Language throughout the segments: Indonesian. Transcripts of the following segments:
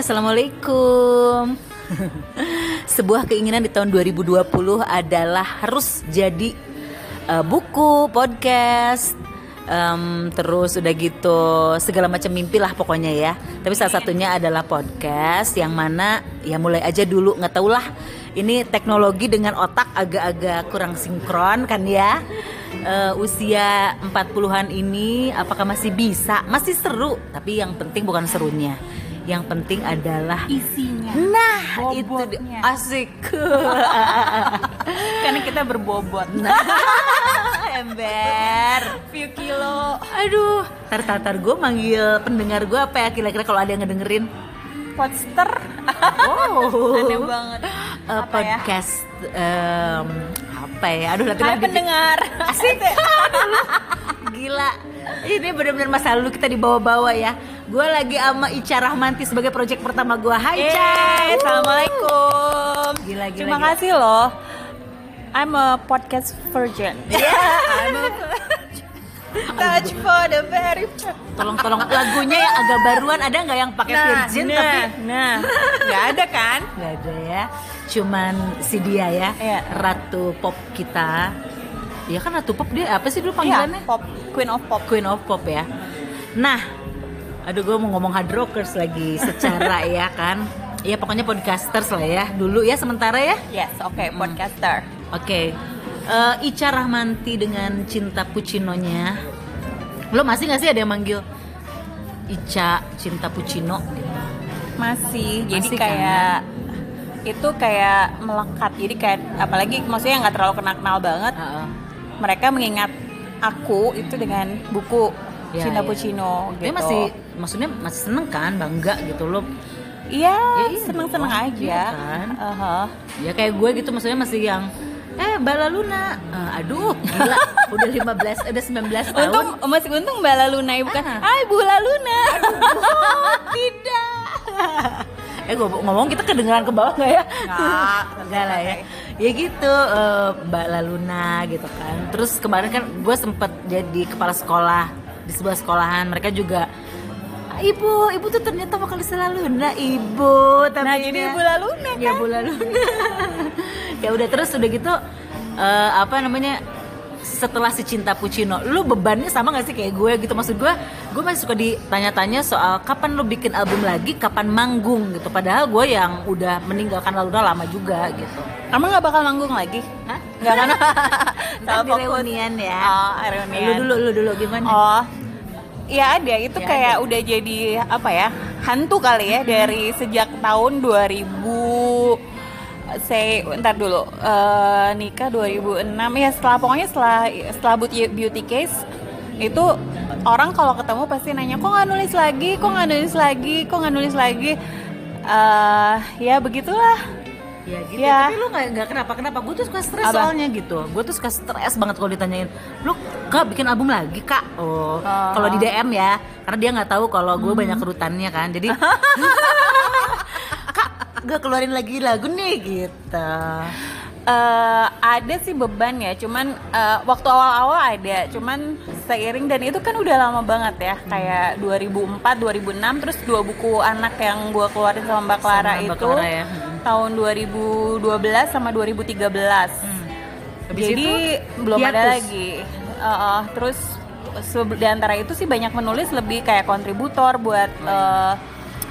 assalamualaikum. Sebuah keinginan di tahun 2020 adalah harus jadi uh, buku, podcast, um, terus udah gitu segala macam mimpi lah pokoknya ya. Tapi salah satunya adalah podcast yang mana ya mulai aja dulu nggak tau lah. Ini teknologi dengan otak agak-agak kurang sinkron kan ya. Uh, usia 40-an ini apakah masih bisa? Masih seru, tapi yang penting bukan serunya yang penting adalah isinya. Nah, itu asik. Karena kita berbobot. Nah, ember. Few kilo. Aduh, tar tar, tar gue manggil pendengar gue apa ya kira-kira kalau ada yang ngedengerin? Podster. Oh, aneh banget. Uh, podcast ya? um, apa ya? Aduh, nanti lagi pendengar. Asik. Gila. Ini benar-benar masa lalu kita dibawa-bawa ya Gue lagi sama Ica Rahmanti sebagai project pertama gue. Hai Ica. Assalamualaikum. Gila, gila, Terima gila. kasih loh. I'm a podcast virgin. Yeah, I'm a Touch for the very Tolong-tolong lagunya yang agak baruan ada nggak yang pakai nah, virgin nah, tapi nah nggak ada kan? Nggak ada ya. Cuman si dia ya, ya. ratu pop kita. Ya kan ratu pop dia apa sih dulu panggilannya? Ya, pop Queen of Pop. Queen of Pop ya. Nah, aduh gue mau ngomong hard rockers lagi secara ya kan ya pokoknya podcasters lah ya dulu ya sementara ya yes oke okay, hmm. podcaster oke okay. uh, eh, Ica Rahmanti dengan cinta puccinonya lo masih nggak sih ada yang manggil Ica cinta puccino masih jadi masih kayak kan? itu kayak melekat jadi kayak apalagi maksudnya nggak terlalu kenal kenal banget uh -uh. mereka mengingat aku itu dengan buku ya, Cinta ya. Puccino gitu. Dia masih maksudnya masih seneng kan, bangga gitu loh. Iya, ya, iya seneng-seneng aja. Iya kan. Uh -huh. Ya kayak gue gitu maksudnya masih yang eh Bala Luna. Uh, aduh, gila. udah 15 udah 19 tahun. Untung masih untung Bala Luna ya bukan. Ah. Hai Bula Luna. Aduh, tidak. eh gue ngomong kita kedengeran ke bawah nggak ya? Nggak, enggak lah ya. Ya gitu uh, Mbak Laluna gitu kan. Terus kemarin kan gue sempet jadi kepala sekolah di sebuah sekolahan mereka juga ibu ibu tuh ternyata vokalis Laluna ibu tapi nah jadi ibu Laluna kan? ya ibu Laluna. Ya udah terus udah gitu uh, apa namanya setelah si cinta Puccino lu bebannya sama gak sih kayak gue gitu? Maksud gue gue masih suka ditanya-tanya soal kapan lu bikin album lagi kapan manggung gitu. Padahal gue yang udah meninggalkan Laluna lama juga gitu. Emang nggak bakal manggung lagi? Hah? nggak kan Salah reunian ya. Oh reunian. Lu dulu lu dulu gimana? Oh Iya ada. Itu ya, kayak ada. udah jadi apa ya hantu kali ya hmm. dari sejak tahun 2000 saya ntar dulu uh, nikah 2006 ya setelah pokoknya setelah setelah beauty case itu orang kalau ketemu pasti nanya kok nggak nulis lagi? Kok nggak nulis lagi? Kok nggak nulis lagi? Uh, ya begitulah ya gitu ya. tapi lu nggak nggak kenapa kenapa gue tuh suka stres soalnya gitu gue tuh suka stres banget kalau ditanyain lu kak bikin album lagi kak oh, uh. kalau di DM ya karena dia nggak tahu kalau gue hmm. banyak kerutannya kan jadi kak gak keluarin lagi lagu nih gitu Uh, ada sih beban ya, cuman uh, waktu awal-awal ada, cuman seiring dan itu kan udah lama banget ya, hmm. kayak 2004, 2006, terus dua buku anak yang gue keluarin sama Mbak Clara sama itu. Mbak Clara ya. Tahun 2012 sama 2013. Hmm. Jadi itu, belum hiatus. ada lagi. Uh, uh, terus di antara itu sih banyak menulis lebih kayak kontributor buat uh,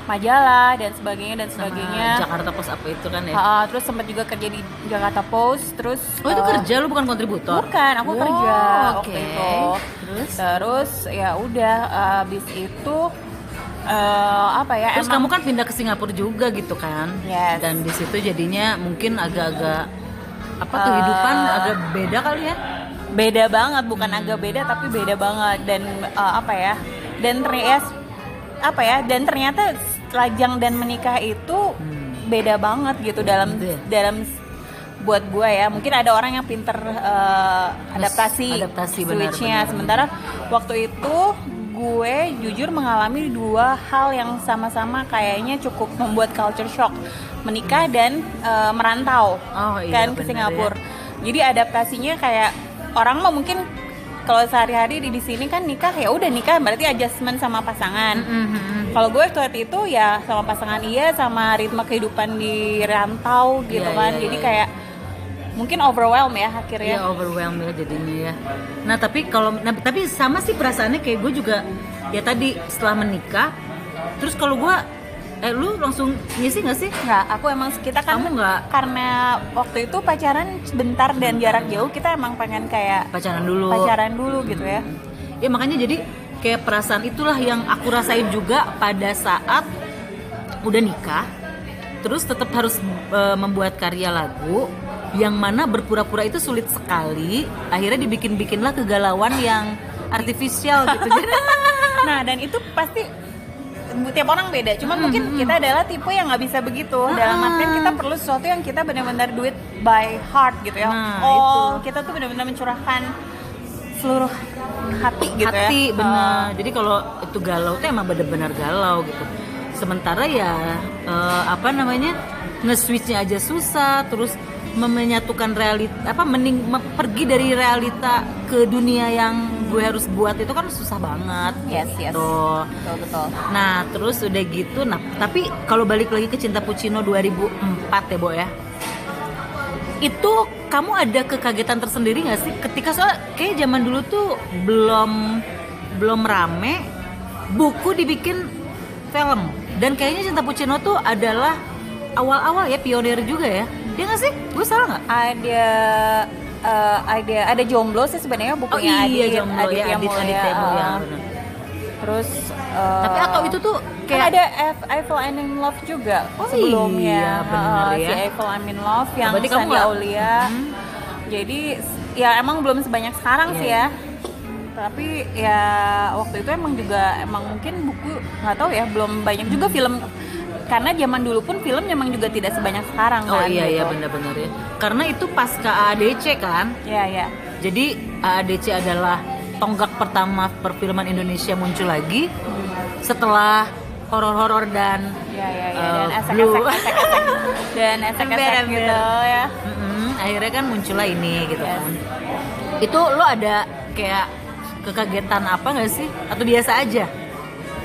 majalah dan sebagainya dan sebagainya. Sama Jakarta Post apa itu kan ya? Uh, terus sempat juga kerja di Jakarta Post, terus Oh, itu uh, kerja lu bukan kontributor? Bukan, aku wow, kerja okay. waktu itu. Terus terus ya udah uh, habis itu uh, apa ya terus emang, kamu kan pindah ke Singapura juga gitu kan yes. dan di situ jadinya mungkin agak-agak apa uh, kehidupan agak beda kali ya beda banget bukan hmm. agak beda tapi beda banget dan uh, apa ya dan ternyata apa ya dan ternyata lajang dan menikah itu hmm. beda banget gitu dalam gitu ya? dalam buat gue ya mungkin ada orang yang pinter uh, adaptasi, adaptasi switchnya sementara waktu itu gue jujur mengalami dua hal yang sama-sama kayaknya cukup membuat culture shock menikah dan uh, merantau oh, iya, kan ke Singapura. Ya. Jadi adaptasinya kayak orang mau mungkin kalau sehari-hari di di sini kan nikah ya udah nikah berarti adjustment sama pasangan. Mhm. Kalau gue waktu itu ya sama pasangan iya sama ritme kehidupan di rantau gitu Iya, kan. iya, Jadi iya. kayak mungkin overwhelm ya akhirnya. Iya overwhelm ya jadinya ya. Nah tapi kalau nah, tapi sama sih perasaannya kayak gue juga ya tadi setelah menikah, terus kalau gue eh lu langsung ngisi nggak sih? Nggak, aku emang kita kan Kamu nggak? karena waktu itu pacaran sebentar dan jarak jauh kita emang pengen kayak Pacaran dulu. pacaran dulu gitu ya. Ya makanya jadi kayak perasaan itulah yang aku rasain juga pada saat udah nikah, terus tetap harus eh, membuat karya lagu yang mana berpura-pura itu sulit sekali. Akhirnya dibikin-bikinlah kegalauan yang artifisial gitu. Nah dan itu pasti tiap orang beda. Cuman mungkin kita adalah tipe yang nggak bisa begitu. Dalam artian kita perlu sesuatu yang kita benar-benar do it by heart gitu ya. Nah, oh kita tuh benar-benar mencurahkan seluruh hati gitu ya. hati Uh, benar jadi kalau itu galau tuh emang bener-bener galau gitu sementara ya eh, apa namanya nge-switchnya aja susah terus mem- menyatukan realita apa mending me- pergi dari realita ke dunia yang gue harus buat itu kan susah banget Yes, yes. gitu. betul betul. Nah terus udah gitu, nah tapi kalau balik lagi ke Cinta Puccino 2004 ya Bo ya Itu kamu ada kekagetan tersendiri gak sih? Ketika soal kayak zaman dulu tuh belum belum rame buku dibikin film dan kayaknya Cinta Puccino tuh adalah awal-awal ya pionir juga ya dia nggak sih gue salah nggak Ada eh, ada ada jomblo sih sebenarnya bukunya oh iya Adit, jomblo Adit ya yang Adit mulia, Adit ya, uh, ya. Terus eh, tapi atau itu tuh Kan kayak ada F, I Fall I'm in Love juga Oh sebelumnya. iya, bener Heeh, ya. Si I Fall I'm in Love yang Berarti kamu Sandy Aulia. Hmm. Jadi ya emang belum sebanyak sekarang Iya, sih ya. Tapi ya waktu itu emang juga emang mungkin buku nggak tahu ya belum banyak juga film karena zaman dulu pun film memang juga tidak sebanyak sekarang oh kan. iya iya gitu. benar-benar ya karena itu pasca AADC kan Iya iya. Jadi AADC adalah tonggak pertama perfilman Indonesia muncul lagi setelah horor-horor dan Iya iya iya eh, dan esek blue. esek esek esek dan gitu ya. Mm-mm, akhirnya kan muncullah ini gitu Yes. kan. Itu lo ada kayak kekagetan apa nggak sih? Atau biasa aja?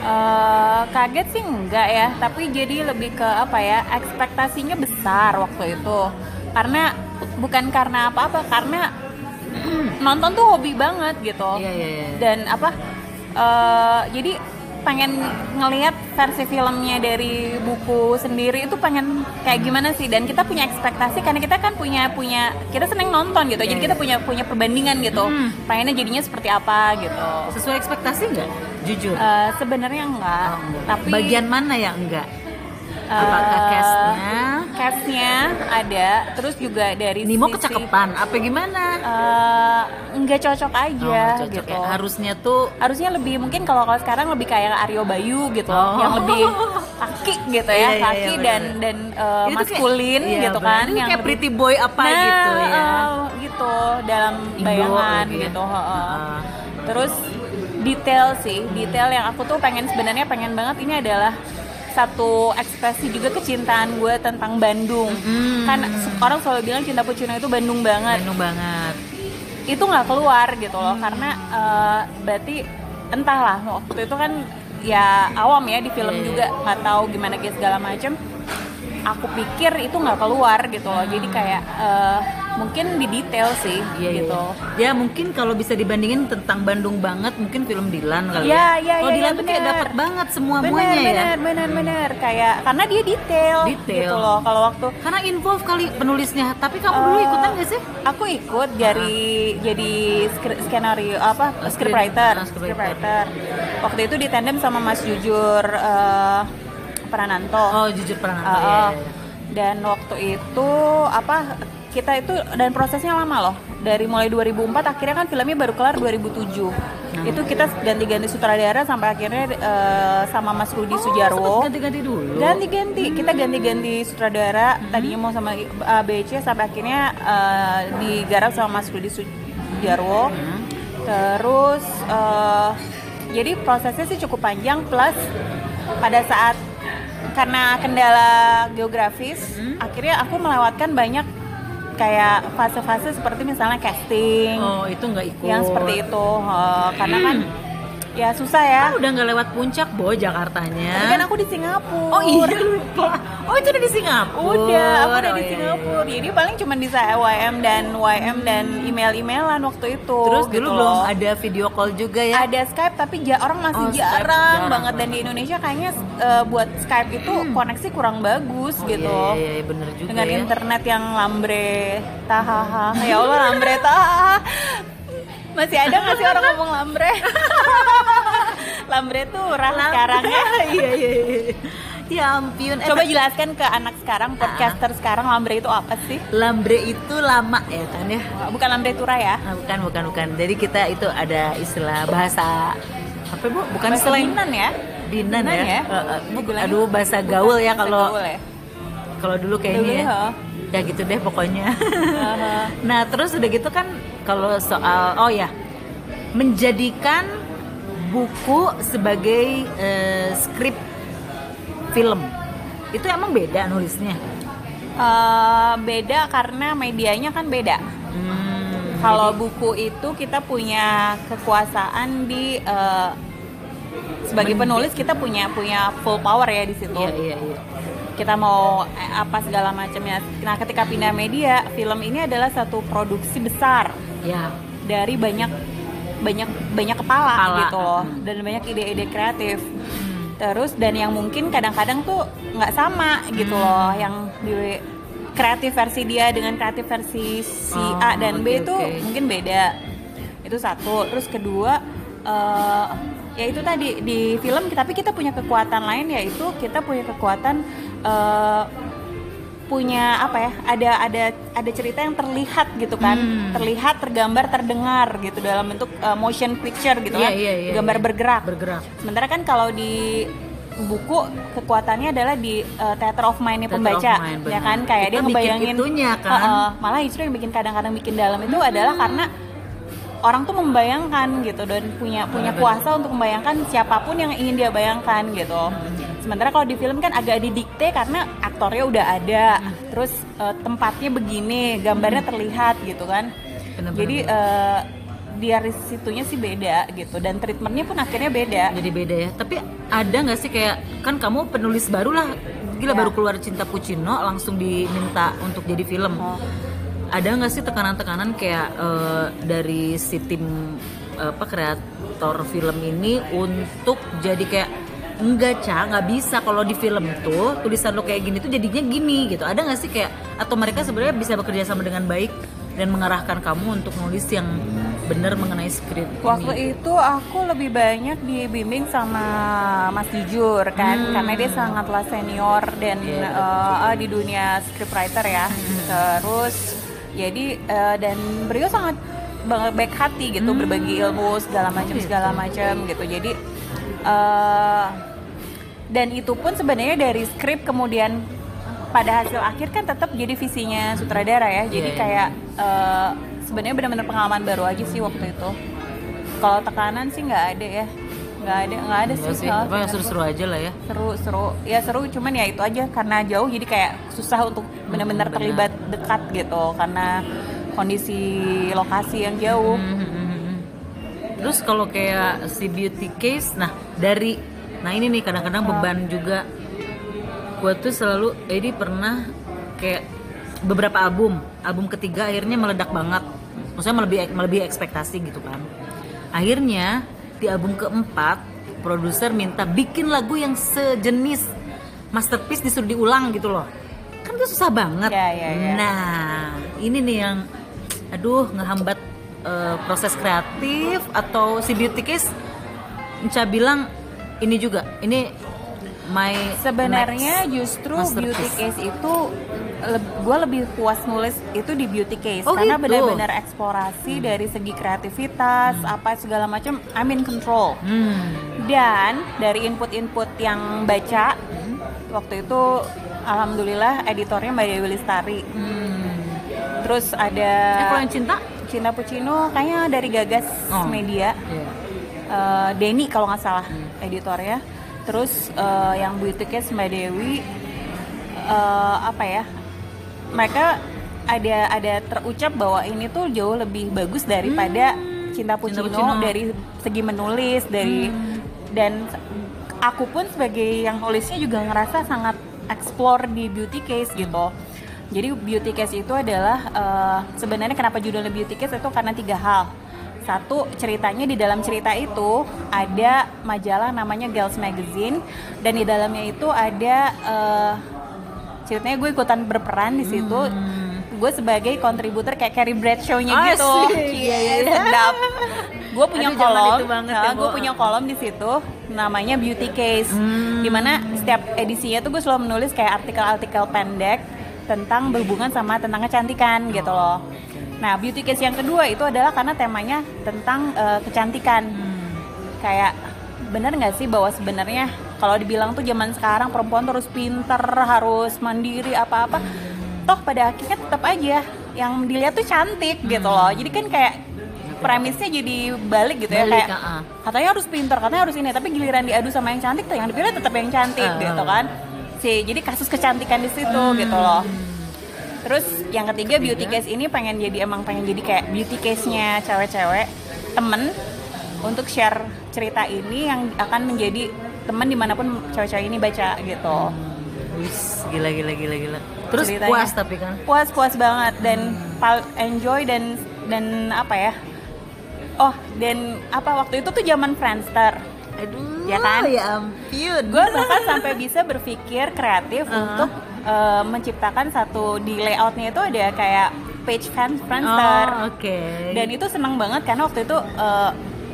Eh, kaget sih enggak ya, tapi jadi lebih ke apa ya ekspektasinya besar waktu itu karena bukan karena apa-apa karena nonton tuh hobi banget gitu Iya iya iya. dan apa eh, jadi pengen ngelihat versi filmnya dari buku sendiri itu pengen kayak gimana sih dan kita punya ekspektasi karena kita kan punya punya kita seneng nonton gitu jadi Iya, kita iya. punya punya perbandingan gitu Hmm. pengennya jadinya seperti apa gitu Sesuai ekspektasi nggak? Jujur. Eh, sebenarnya enggak, Oh, enggak. tapi bagian mana yang enggak? eh, Apakah castnya? castnya ada, terus juga dari Nimo sisi- kecakapan? Apa gimana? eh, enggak cocok aja Oh, cocok gitu. ya. Harusnya tuh Harusnya lebih mungkin kalau kalau sekarang lebih kayak Aryo Bayu gitu, Oh. yang lebih kaki gitu ya, Iya, iya, kaki dan benar. dan tuh kayak- maskulin iya, gitu benar. kan, tuh kayak lebih- pretty boy apa nah, gitu ya. eh, gitu dalam Indo bayangan lagi ya. gitu. Heeh. Terus detail sih, detail yang aku tuh pengen sebenarnya pengen banget ini adalah satu ekspresi juga kecintaan gue tentang Bandung. Mm. Kan orang selalu bilang cinta Pucino itu Bandung banget. Bandung banget. Itu nggak keluar gitu loh, karena eh, berarti entahlah waktu itu kan ya awam ya di film Iya, iya. juga nggak tahu gimana kayak segala macem. Aku pikir itu nggak keluar gitu loh, jadi kayak eh, mungkin di detail sih Iya, iya. gitu. Ya mungkin kalau bisa dibandingin tentang Bandung banget mungkin film Dilan kali Iya, ya. iya, Kalau iya, Dilan iya, tuh kayak dapat banget semua bener muanya ya. bener bener bener kayak karena dia detail, Detail. gitu loh kalau waktu Karena involve kali penulisnya. Tapi kamu dulu Eh, ikutan gak sih? aku ikut dari jadi skri- skenario apa Oh, scriptwriter ah, scriptwriter. waktu itu di tandem sama Mas Jujur eh, Prananto Oh, jujur pernah Eh, nonton ya. eh. dan waktu itu apa kita itu dan prosesnya lama loh dari mulai 2004 akhirnya kan filmnya baru kelar 2007 Hmm. itu kita ganti-ganti sutradara sampai akhirnya eh, sama Mas Rudi Sujarwo Oh, ganti-ganti dulu. ganti-ganti kita ganti-ganti sutradara tadinya mau sama ABC sampai akhirnya eh, digarap sama Mas Rudi Sujarwo Hmm. terus eh, jadi prosesnya sih cukup panjang plus pada saat karena kendala geografis Hmm. akhirnya aku melewatkan banyak kayak fase-fase seperti misalnya casting Oh itu nggak ikut. yang seperti itu Eh, karena kan ya susah ya Kan udah nggak lewat puncak boy Jakartanya. Tapi kan aku di Singapura Oh iya lupa. Oh itu udah di Singapura. Udah, aku udah Oh, di iya, Singapura. Jadi paling cuma di YM dan YM dan email-emailan waktu itu. Terus gitu dulu loh. belum ada video call juga ya? ada Skype tapi ja- orang masih Oh, jarang, jarang banget dan di Indonesia kayaknya eh, buat Skype itu koneksi kurang bagus Oh, gitu. Iya, iya, iya, bener juga Dengan ya. internet yang lambre tahaha. Ya Allah lambre tahaha. Masih ada nggak sih orang ngomong lambre? lambre tuh rah sekarang ya. iya iya iya. Ya ampun. Eh, Coba jelaskan ke anak sekarang, podcaster sekarang lambre itu apa sih? lambre itu lama ya kan ya? Bukan lambre tura ya? Ah, bukan bukan bukan. Jadi kita itu ada istilah bahasa apa bu? Bukan Bahasa slang. Dinan ya? Dinan, Dinan ya. ya? Bu- Dibilangnya aduh bahasa gaul ya kalau ya? kalau dulu kayaknya Dulu ya. ya. Ya gitu deh pokoknya. Aha. nah terus udah gitu kan kalau soal oh ya menjadikan buku sebagai eh, skrip film itu emang beda nulisnya. Eh, beda karena medianya kan beda. Hmm, Kalau buku itu kita punya kekuasaan di eh, sebagai penulis kita punya punya full power ya di situ. Iya iya iya. Kita mau apa segala macamnya. Nah, ketika pindah media, film ini adalah satu produksi besar Ya. dari banyak banyak banyak kepala, Kepala. gitu loh dan banyak ide-ide kreatif. Hmm. Terus dan yang mungkin kadang-kadang tuh nggak sama gitu loh yang di kreatif versi dia dengan kreatif versi si Oh, A dan B oke, itu oke. mungkin beda. Itu satu. Terus kedua eh, ya itu tadi di film tapi kita punya kekuatan lain yaitu kita punya kekuatan eh, punya apa ya ada ada ada cerita yang terlihat gitu kan Hmm. terlihat tergambar terdengar gitu dalam bentuk eh, motion picture gitu Iya, kan iya, iya, gambar iya. bergerak Bergerak. Sementara kan kalau di buku kekuatannya adalah di uh, theater of mind Theater pembaca, of mind, ya kan? Kayak Kita dia ngebayangin itunya, kan? Uh, uh, malah justru yang bikin kadang-kadang bikin dalam itu adalah karena orang tuh membayangkan gitu dan punya punya kuasa untuk membayangkan siapa pun yang ingin dia bayangkan gitu. Sementara kalau di film kan agak didikte karena aktornya udah ada, terus uh, tempatnya begini, gambarnya terlihat gitu kan. Benar-benar. Jadi uh, dari situnya sih beda gitu dan treatmentnya pun akhirnya beda. Jadi beda ya. Tapi ada nggak sih kayak kan kamu penulis baru lah, gila Ya. baru keluar Cinta Puccino langsung diminta untuk jadi film. Oh. Ada nggak sih tekanan-tekanan kayak eh, dari si tim eh, apa kreator film ini untuk jadi kayak enggak cah nggak bisa kalau di film tuh tulisan lo kayak gini tuh jadinya gini gitu ada nggak sih kayak atau mereka sebenarnya bisa bekerja sama dengan baik dan mengarahkan kamu untuk nulis yang benar mengenai skrip ini? Waktu itu aku lebih banyak dibimbing sama Mas Jujur kan, Hmm. karena dia sangatlah senior dan Iya, eh, eh, di dunia scriptwriter ya. Hmm. Terus jadi eh, dan beliau sangat baik hati gitu, Hmm. berbagi ilmu segala macam Gitu. segala macam gitu. Jadi eh, dan itu pun sebenarnya dari skrip kemudian pada hasil akhir kan tetap jadi visinya sutradara ya. Jadi Iya, iya. kayak eh, sebenarnya benar-benar pengalaman baru aja sih waktu itu. Kalau tekanan sih nggak ada ya, nggak ada nggak ada Enggak sih. sih, apa yang seru-seru aja lah ya. seru seru ya seru cuman ya itu aja karena jauh jadi kayak susah untuk benar-benar benar. terlibat dekat gitu karena kondisi lokasi yang jauh. Hmm. Terus kalau kayak si beauty case, nah dari, nah ini nih kadang-kadang beban juga. Gue tuh selalu, Edi pernah kayak beberapa album, album ketiga akhirnya meledak banget. Maksudnya melebihi melebihi ekspektasi gitu kan. Akhirnya di album keempat, produser minta bikin lagu yang sejenis masterpiece disuruh diulang gitu loh. Kan itu susah banget. Ya, ya, ya. Nah, ini nih yang aduh ngehambat eh, proses kreatif atau si beauty case Nca bilang ini juga ini my Sebenarnya next justru beauty case itu gue lebih puas nulis itu di beauty case. Oh, karena gitu. benar-benar eksplorasi dari segi kreativitas apa segala macam I'm in control. Hmm. dan dari input-input yang baca waktu itu alhamdulillah editornya Mbak Dewi Lestari. Hmm. terus ada Eh, kalau yang cinta Cinta Puccino kayaknya dari Gagas Oh. Media Iya. Eh, Denny kalau nggak salah Hmm. editornya terus eh, yang Beauty Case Mbak Dewi eh, apa ya mereka ada ada terucap bahwa ini tuh jauh lebih bagus daripada Cinta Puccino, dari segi menulis dari dan aku pun sebagai yang nulisnya juga ngerasa sangat explore di beauty case gitu. Jadi beauty case itu adalah eh, sebenarnya kenapa judulnya beauty case itu karena tiga hal. Satu ceritanya di dalam cerita itu ada majalah namanya Girls Magazine dan di dalamnya itu ada eh, ceritanya gue ikutan berperan di situ. Gue sebagai kontributor kayak Carrie Bradshaw-nya Hmm. gitu. Iya, iya, iya. sedap. Gue punya Aduh, kolom, banget nah, ya, gue punya kolom di situ namanya Beauty Case. Hmm. Di mana setiap edisinya tuh gue selalu menulis kayak artikel-artikel pendek tentang berhubungan sama tentang kecantikan gitu loh. Nah, beauty case yang kedua itu adalah karena temanya tentang eh, kecantikan. Kayak bener nggak sih bahwa sebenarnya kalau dibilang tuh zaman sekarang perempuan tuh harus pinter, harus mandiri apa-apa. Toh pada akhirnya tetap aja yang dilihat tuh cantik gitu loh. Jadi kan kayak premisnya jadi balik gitu ya Balik, kayak ah. katanya harus pinter, katanya harus ini, tapi giliran diadu sama yang cantik tuh yang dipilih tetap yang cantik Ah. gitu kan. Si jadi kasus kecantikan di situ gitu loh. Terus yang ketiga beauty case ini pengen jadi emang pengen jadi kayak beauty case-nya cewek-cewek temen untuk share cerita ini yang akan menjadi teman di mana pun cewek-cewek ini baca gitu. Wis, gila gila gila gila. Terus Ceritanya. puas tapi kan. Puas puas banget dan pal- enjoy dan dan apa ya? Oh dan apa waktu itu tuh zaman Friendster. Aduh, Ya kan? Ya ampun. Gue bahkan sampai bisa berpikir kreatif Uh-huh. untuk eh, menciptakan satu di layoutnya itu ada kayak page fan Friendster. Oh, oke. dan itu senang banget karena waktu itu eh,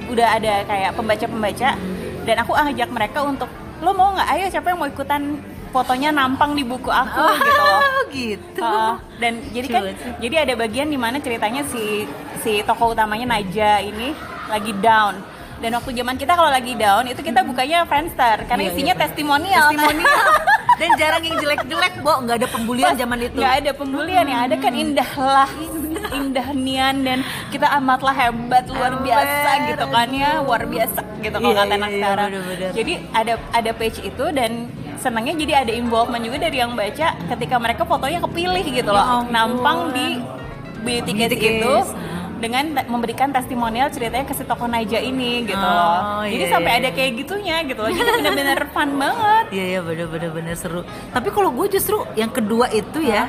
udah ada kayak pembaca-pembaca dan aku ajak mereka untuk lo mau nggak ayo siapa yang mau ikutan fotonya nampang di buku aku gitu loh Oh, gitu. Uh, dan jadi kan jadi ada bagian di mana ceritanya si si tokoh utamanya Naja ini lagi down dan waktu zaman kita kalau lagi down itu kita bukanya Friendster. Karena Iya, isinya iya. testimonial. Testimonial. Dan jarang yang jelek-jelek bo. Nggak ada pembulian zaman itu. nggak ada pembulian yang ada kan indahlah indah nian dan kita amatlah hebat luar Ember. biasa gitu kan ya. Luar biasa gitu kalau Iya, kata iya, anak iya, sekarang. Bener-bener. jadi ada ada page itu dan senangnya jadi ada involvement juga dari yang baca ketika mereka fotonya kepilih gitu Ya loh ampun. nampang di beauty case itu. Dengan memberikan testimonial ceritanya ke si tokoh Naja ini gitu Oh, loh. Jadi iya, sampai iya. ada kayak gitunya gitu loh. Jadi bener-bener fun banget. Iya iya bener-bener bener seru. Tapi kalau gue justru yang kedua itu ya,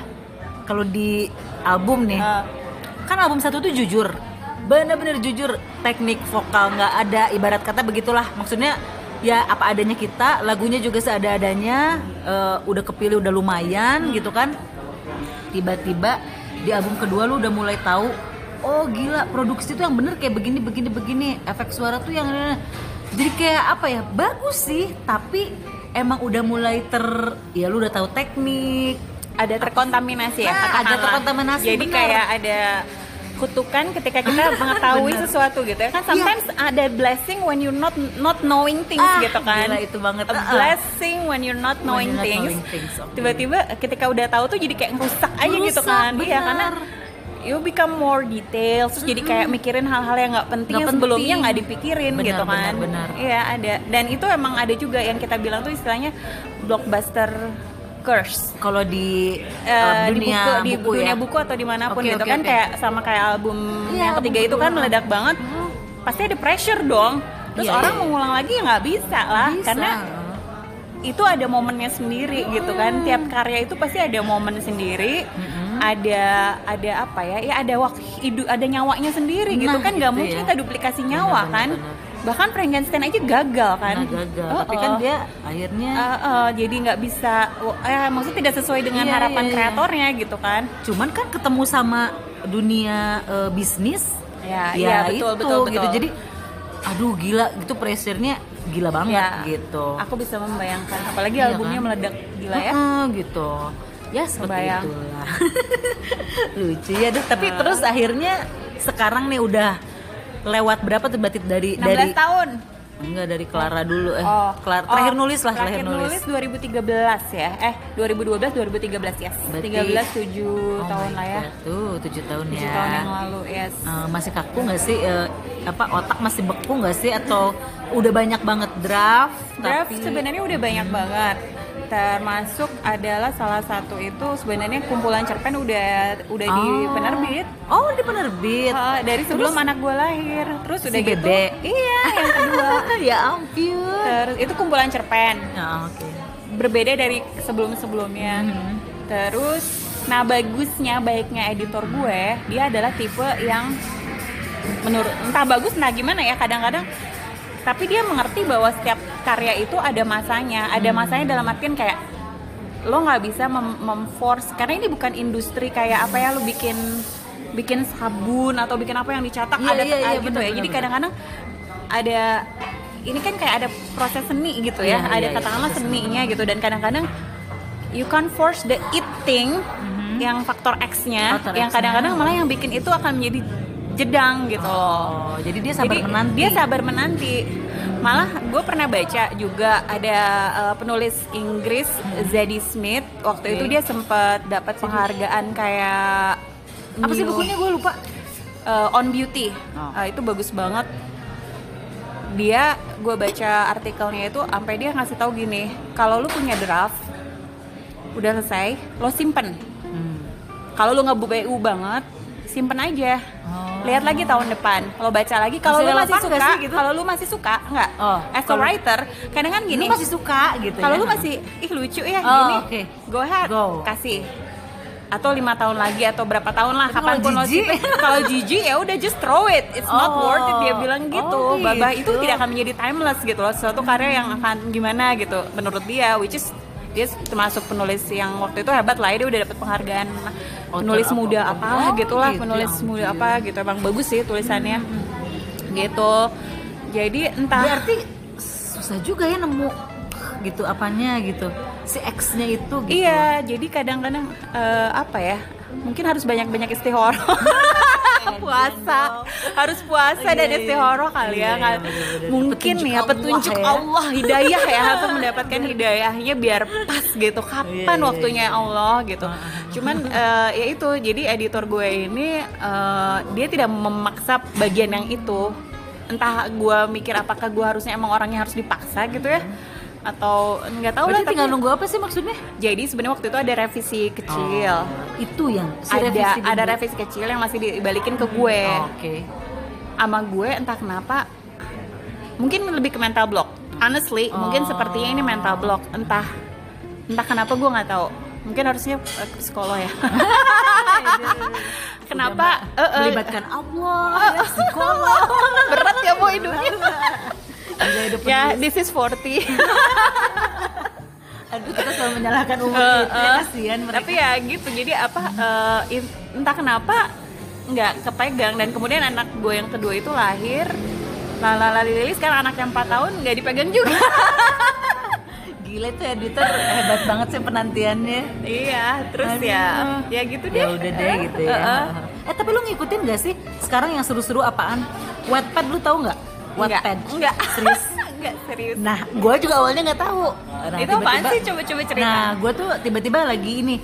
kalau di album nih, Ah. kan album satu tuh jujur, bener-bener jujur. Teknik vokal nggak ada, ibarat kata begitulah. Maksudnya ya apa adanya kita, lagunya juga seada-adanya. eh, udah kepilih udah lumayan gitu kan. Tiba-tiba di album kedua lu udah mulai tahu, oh gila produksi tuh yang bener kayak begini begini begini, efek suara tuh yang jadi kayak apa ya bagus sih, tapi emang udah mulai ter ya lu udah tahu teknik, ada terkontaminasi ya? Nah, ada katakanlah. terkontaminasi, jadi benar. kayak ada kutukan ketika kita mengetahui sesuatu gitu ya. Kan sometimes ada blessing when you're not not knowing things Ah, gitu kan. gila, itu banget. a blessing when you're not knowing you're not things. tiba-tiba ketika udah tahu tuh jadi kayak ngerusak aja gitu Ngerusak, kan. Iya benar. karena you become more details terus jadi kayak mikirin hal-hal yang nggak penting Nggak yang sebelumnya penting. nggak dipikirin Benar, gitu kan benar, benar. iya ada dan itu emang ada juga yang kita bilang tuh istilahnya blockbuster curse kalau di uh, di dunia buku, di buku dunia ya. buku atau di mana pun Oke, gitu oke, kan oke. kayak sama kayak album Iya, yang ketiga album itu kan meledak banget pasti ada pressure dong terus Iya, orang iya. mengulang lagi ya nggak bisa lah Bisa. karena itu ada momennya sendiri gitu kan tiap karya itu pasti ada momen sendiri ada ada apa ya ya ada waktu hidup ada nyawanya sendiri gitu Nah, kan nggak itu mungkin ya. kita duplikasi nyawa Benar, kan benar, benar. bahkan Frankenstein aja gagal kan Nah, gagal. Oh, Tapi kan oh. dia akhirnya Eh, eh, jadi nggak bisa eh maksudnya tidak sesuai dengan Iya, harapan iya, iya. kreatornya gitu kan cuman kan ketemu sama dunia eh, bisnis Ya, ya iya, betul, itu betul, gitu betul. jadi aduh gila itu pressure-nya gila banget Ya, gitu Aku bisa membayangkan, apalagi Iya albumnya kan? meledak gila ya. Heeh, gitu ya seperti Kebayang. itulah lucu ya Duh, tapi Ah. terus akhirnya sekarang nih udah lewat berapa tuh berarti dari 16 dari tahun. enggak dari Clara dulu eh Oh, Clara- oh, terakhir nulis lah Terakhir nulis 2013 ya. Eh, 2012 2013 ya. Berarti- 13 7 Oh tahun lah ya. God, tuh tujuh tahun 7 ya tahun yang lalu, yes. Eh, masih kaku nggak sih eh, apa otak masih beku nggak sih atau udah banyak banget draft Draft tapi sebenarnya udah banyak banget. Termasuk adalah salah satu itu sebenarnya kumpulan cerpen udah udah di Oh. penerbit Oh, di penerbit. Uh, dari sebelum anak gue lahir terus Si udah gitu Bebe. iya yang kedua ya ampun. terus itu kumpulan cerpen Ya, oke. berbeda dari sebelum-sebelumnya. Mhm. Terus, nah bagusnya baiknya editor gue, dia adalah tipe yang menurut entah bagus entah gimana ya kadang-kadang tapi dia mengerti bahwa setiap karya itu ada masanya, ada Hmm. masanya dalam artian kayak lo nggak bisa mem- memforce karena ini bukan industri kayak apa ya lo bikin bikin sabun atau bikin apa yang dicetak Iya, ada iya, iya, gitu benar, ya. Jadi kadang-kadang ada ini kan kayak ada proses seni gitu ya, Iya, ada iya, katakanlah proses seninya gitu dan kadang-kadang you can't force the it thing yang faktor X-nya. Faktor yang kadang-kadang malah yang bikin itu akan menjadi jedang gitu loh. Oh, jadi dia sabar Jadi menanti. dia sabar menanti. Malah gue pernah baca juga ada uh, penulis Inggris Zadie Smith waktu Oke. itu dia sempat dapat penghargaan kayak Apa sih New- bukunya gue lupa. uh, On Beauty. Oh. Uh, itu bagus banget. Dia gue baca artikelnya itu sampai dia ngasih tahu gini, kalau lu punya draft udah selesai, lo simpen. Hmm. Kalau lu nggak BU banget, simpen aja. Oh. Lihat lagi tahun depan. Kalau baca lagi, kalau lu masih suka, gitu? kalau lu masih suka, nggak? Oh, As a writer, kadang kan gini. Lu masih suka gitu Kalau ya? lu masih ih lucu ya Oh, gini, oke. go ahead, Go. kasih. Atau lima tahun lagi atau berapa tahun lah, kapan pun lo. Kalau jijik ya udah just throw it, it's not Oh. worth it. Dia bilang gitu. Oh, Babah gitu. itu tidak akan menjadi timeless gitu loh. Suatu karya yang akan gimana gitu menurut dia, which is dia termasuk penulis yang waktu itu hebat lah ya, dia udah dapat penghargaan Author penulis apa? muda Oh, apalah gitulah gitu, penulis ya muda apa gitu emang bagus sih tulisannya gitu jadi entah Berarti susah juga ya nemu gitu apanya gitu. Si X-nya itu gitu. iya jadi kadang-kadang eh, apa ya mungkin harus banyak-banyak istihoroh puasa. Harus puasa Iya, dan iya. istihoroh kali Iya, ya iya, kan mungkin Petunjuk ya Allah petunjuk ya. Allah hidayah ya. Atau mendapatkan hidayahnya biar pas gitu. Kapan Iya, iya, waktunya Allah gitu. Cuman eh, ya itu jadi editor gue ini eh, dia tidak memaksa bagian yang itu. Entah gue mikir apakah gue harusnya emang orangnya harus dipaksa gitu ya atau nggak tahu lah tapi tinggal nunggu apa sih maksudnya? jadi sebenarnya waktu itu ada revisi kecil Itu yang si ada revisi ada dulu. revisi kecil yang masih dibalikin ke gue Oh, Oke. sama gue entah kenapa mungkin lebih ke mental block honestly mungkin Oh. sepertinya ini mental block entah entah kenapa gue nggak tahu mungkin harusnya eh, ke psikolog ya kenapa Eh, eh, melibatkan Allah, ya, psikolog. berat ya bu hidupnya ya this is 40 Aduh, kita selalu menyalahkan umur kita, eh. kasihan mereka. tapi ya gitu jadi apa in- entah kenapa nggak kepegang dan kemudian anak gue yang kedua itu lahir lala lili sekarang anak yang 4 tahun nggak dipegang juga Gila itu editor hebat banget sih penantiannya. iya terus Aduh. ya ya gitu deh Ya udah deh gitu ya. Eh, eh. Eh tapi lu ngikutin gak sih sekarang yang seru-seru apaan? Wattpad lu tahu nggak? Wattpad. enggak Serius? enggak serius Nah, gue juga awalnya nggak tahu. Nah, itu apaan sih coba-coba cerita Nah, gue tuh tiba-tiba lagi ini,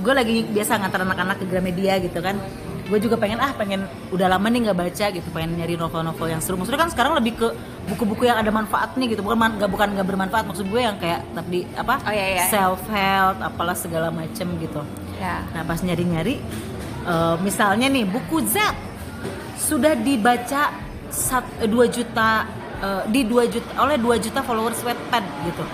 gue lagi biasa ngantar anak-anak ke Gramedia gitu kan. Gue juga pengen ah pengen udah lama nih nggak baca gitu, pengen nyari novel-novel yang seru. Maksudnya kan sekarang lebih ke buku-buku yang ada manfaatnya gitu, bukan man, gak, bukan nggak bermanfaat. Maksud gue yang kayak tapi apa Oh, iya, iya. self help, apalah segala macem gitu. ya Nah pas nyari-nyari, eh, misalnya nih buku Z sudah dibaca sat, 2 juta eh, di 2 juta oleh 2 juta followers Wattpad gitu.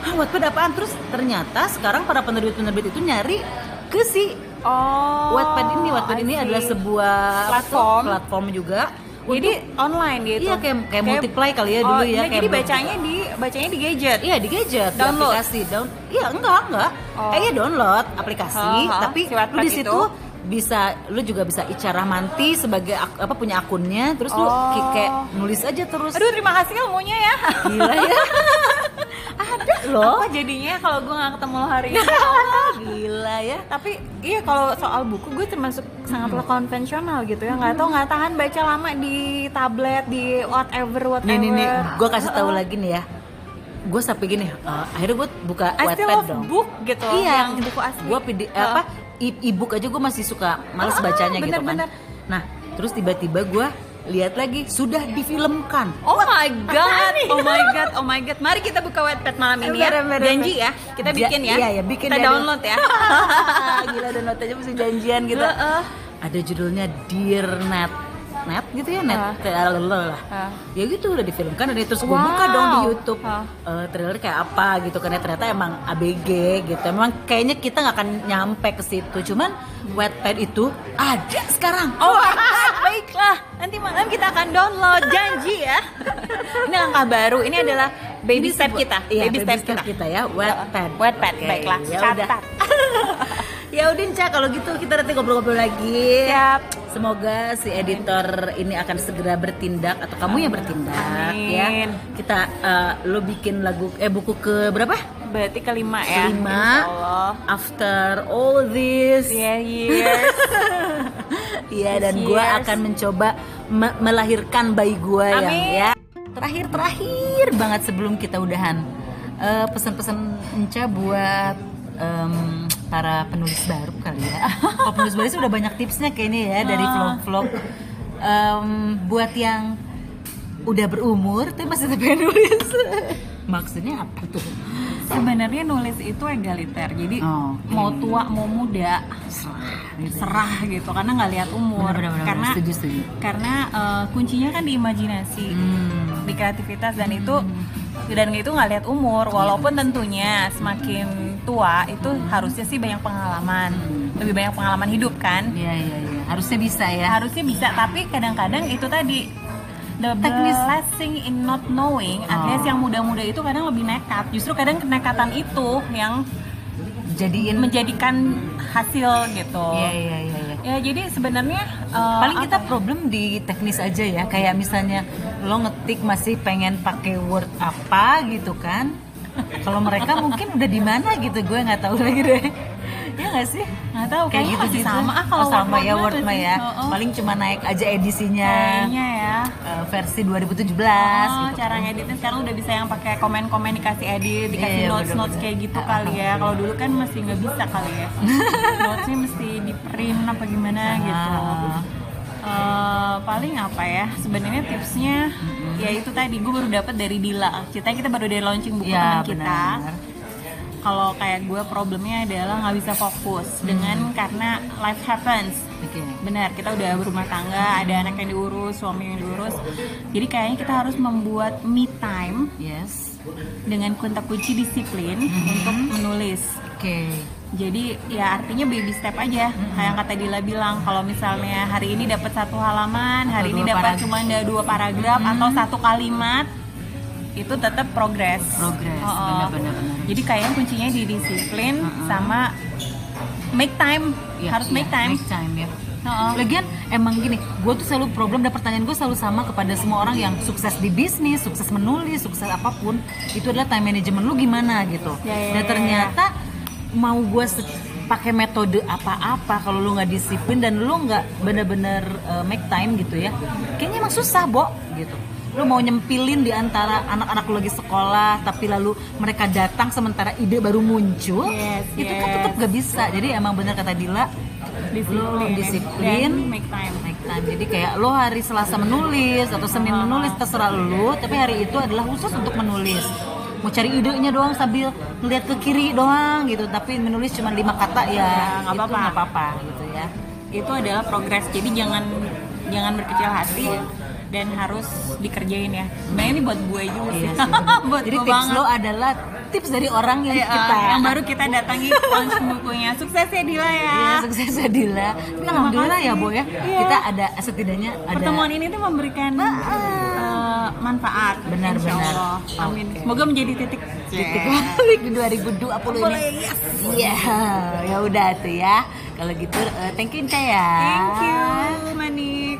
Hah, Wattpad apaan? Terus ternyata sekarang para penerbit-penerbit itu nyari ke si oh Wattpad ini. Wattpad ini adalah sebuah tuh, Platform. platform juga. jadi online gitu Iya, kayak- kayak multiply kali ya dulu oh, ya, iya, kayak jadi bacanya di bacanya di gadget Iya di gadget, di Download? aplikasi, down. Iya enggak enggak. Oh. Eh iya download aplikasi, Oh, tapi si lu di situ itu? Bisa lu juga bisa icara manti sebagai ak- apa punya akunnya, terus lu Oh. ki- kayak nulis aja terus. aduh terima kasih ilmunya ya Gila ya. Ada loh. apa jadinya kalau gue nggak ketemu lo hari ini Gila ya. tapi iya kalau soal buku gue termasuk sangatlah konvensional gitu ya nggak tahu nggak tahan baca lama di tablet di whatever whatever Nih nih nih, gue kasih tahu lagi nih ya. Gue sampai gini, eh, akhirnya gue buka I still Wattpad love dong. book gitu Iya, yang buku asli Gue PD Heeh. apa e-book aja gue masih suka males Ah, bacanya gitu bener, kan. bener. Nah, terus tiba-tiba gue lihat lagi sudah difilmkan. Oh my god, oh my god, oh my god. Mari kita buka Wattpad malam ini ya. Janji ya, kita bikin ya. iya, iya, bikin Kita ya. download ya. Gila download aja mesti janjian gitu. Ada judulnya Dear Net. Net gitu ya net kayak lalu lah. Ah. Ya gitu udah difilmkan dan terus gue Wow. buka dong di YouTube Ah. eh, trailer kayak apa gitu karena ternyata emang ABG gitu. Emang kayaknya kita nggak akan nyampe ke situ. Cuman Wattpad itu ada sekarang. Oh baiklah. Nanti malam kita akan download, janji ya. Ini langkah baru. Ini adalah baby Ini step sebuah- kita. Iya, baby step kita. kita ya, Wattpad. Wattpad, Oke, baiklah. ya. Catat. ya Udin Ca, kalau gitu kita nanti ngobrol-ngobrol lagi. Siap. Semoga si editor ini akan segera bertindak atau kamu yang bertindak Amin. ya. Kita eh, lo bikin lagu eh buku ke berapa? Berarti kelima ya. Kelima. After all this. Yeah, years. Iya dan gue akan mencoba me- melahirkan bayi gue yang ya. Terakhir terakhir banget sebelum kita udahan Eh, pesan-pesan Enca buat em, para penulis baru kali ya. Kalau penulis baru sih udah banyak tipsnya kayaknya ya dari Ah. vlog-vlog. Em, buat yang udah berumur tapi masih pengen nulis. Maksudnya apa tuh? Sebenarnya nulis itu egaliter. Jadi Oh, oke. mau tua mau muda serah gitu karena nggak lihat umur. Bener-bener, karena setuju, setuju. karena eh, kuncinya kan di imajinasi. Hmm. di kreativitas dan itu dan itu nggak lihat umur walaupun tentunya semakin tua itu harusnya sih banyak pengalaman lebih banyak pengalaman hidup kan Iya iya iya. Harusnya bisa ya. harusnya bisa tapi kadang-kadang itu tadi the Teknis. blessing in not knowing alias Oh. yang muda-muda itu kadang lebih nekat justru kadang kenekatan itu yang Jadiin menjadikan hasil gitu Iya iya iya. Ya jadi sebenarnya eh, paling kita apa? problem di teknis aja ya. Kayak misalnya lo ngetik masih pengen pakai word apa gitu kan. Kalau mereka mungkin udah di mana gitu gue nggak tahu lagi deh nggak sih nggak tahu kayak kayaknya gitu masih gitu sama ah kalau oh, sama ya Word word mah mah ya oh, oh. paling cuma naik aja edisinya kayaknya ya eh, versi 2017 Oh, gitu cara ngeditnya sekarang udah bisa yang pakai komen-komen dikasih edit, dikasih Iya, notes notes kayak gitu kali ya. Kalau dulu kan masih nggak bisa kali ya. Notesnya mesti di print apa gimana gitu. Ah. Eh, paling apa ya? Sebenarnya tipsnya ya itu tadi gue baru dapat dari Dila. Ceritanya kita baru dari launching buku ya teman kita. benar Kalau kayak gue problemnya adalah nggak bisa fokus Hmm. dengan karena life happens oke benar kita udah berumah tangga ada anak yang diurus suami yang diurus jadi kayaknya kita harus membuat me time yes dengan kunci kunci disiplin Mm-hmm. untuk menulis oke jadi ya artinya baby step aja Mm-hmm. kayak yang kata Dila bilang kalau misalnya hari ini dapat satu halaman hari ini dapat cuma ada dua paragraf atau satu kalimat itu tetap progres Progres, Oh, oh. benar-benar, benar. Jadi kayaknya kuncinya di disiplin sama make time Iya, harus make iya, time make time ya oh. Lagian emang gini, gue tuh selalu problem dan pertanyaan gue selalu sama kepada semua orang yang sukses di bisnis, sukses menulis, sukses apa pun, itu adalah time management lu gimana gitu. Ya, ya, Dan ya, ternyata mau gue pakai metode apa-apa kalau lu nggak disiplin dan lu nggak bener-bener uh, make time gitu ya, kayaknya emang susah, Bo, gitu. Lu mau nyempilin di antara anak-anak lu lagi sekolah, tapi lalu mereka datang sementara ide baru muncul, Yes, itu kan yes. tetap gak bisa. Jadi emang bener kata Dila, lo Disiplin. disiplin Dan make time. make time jadi kayak lo hari Selasa menulis atau Senin menulis terserah lo tapi hari itu adalah khusus untuk menulis mau cari idenya doang sambil ngeliat ke kiri doang gitu tapi menulis cuma lima kata ya Ya, nggak apa-apa. nggak apa-apa gitu ya itu adalah progres jadi jangan jangan berkecil hati dan harus dikerjain ya sebenarnya ini buat gue juga sih Iya buat jadi gue tips banget. lo adalah tips dari orang yang Iya, kita yang baru kita datangi launch bukunya sukses ya Dila ya Iya, sukses Adila. Tapi alhamdulillah ya, Bo ya. Iya. Kita ada setidaknya ada pertemuan ini tuh memberikan eh, manfaat Benar, Insya benar. Allah. amin Oke. semoga menjadi titik titik balik di 2020 Boleh, ini. Iya, ya udah tuh ya. Kalau gitu eh, thank you Ca ya. thank you Manik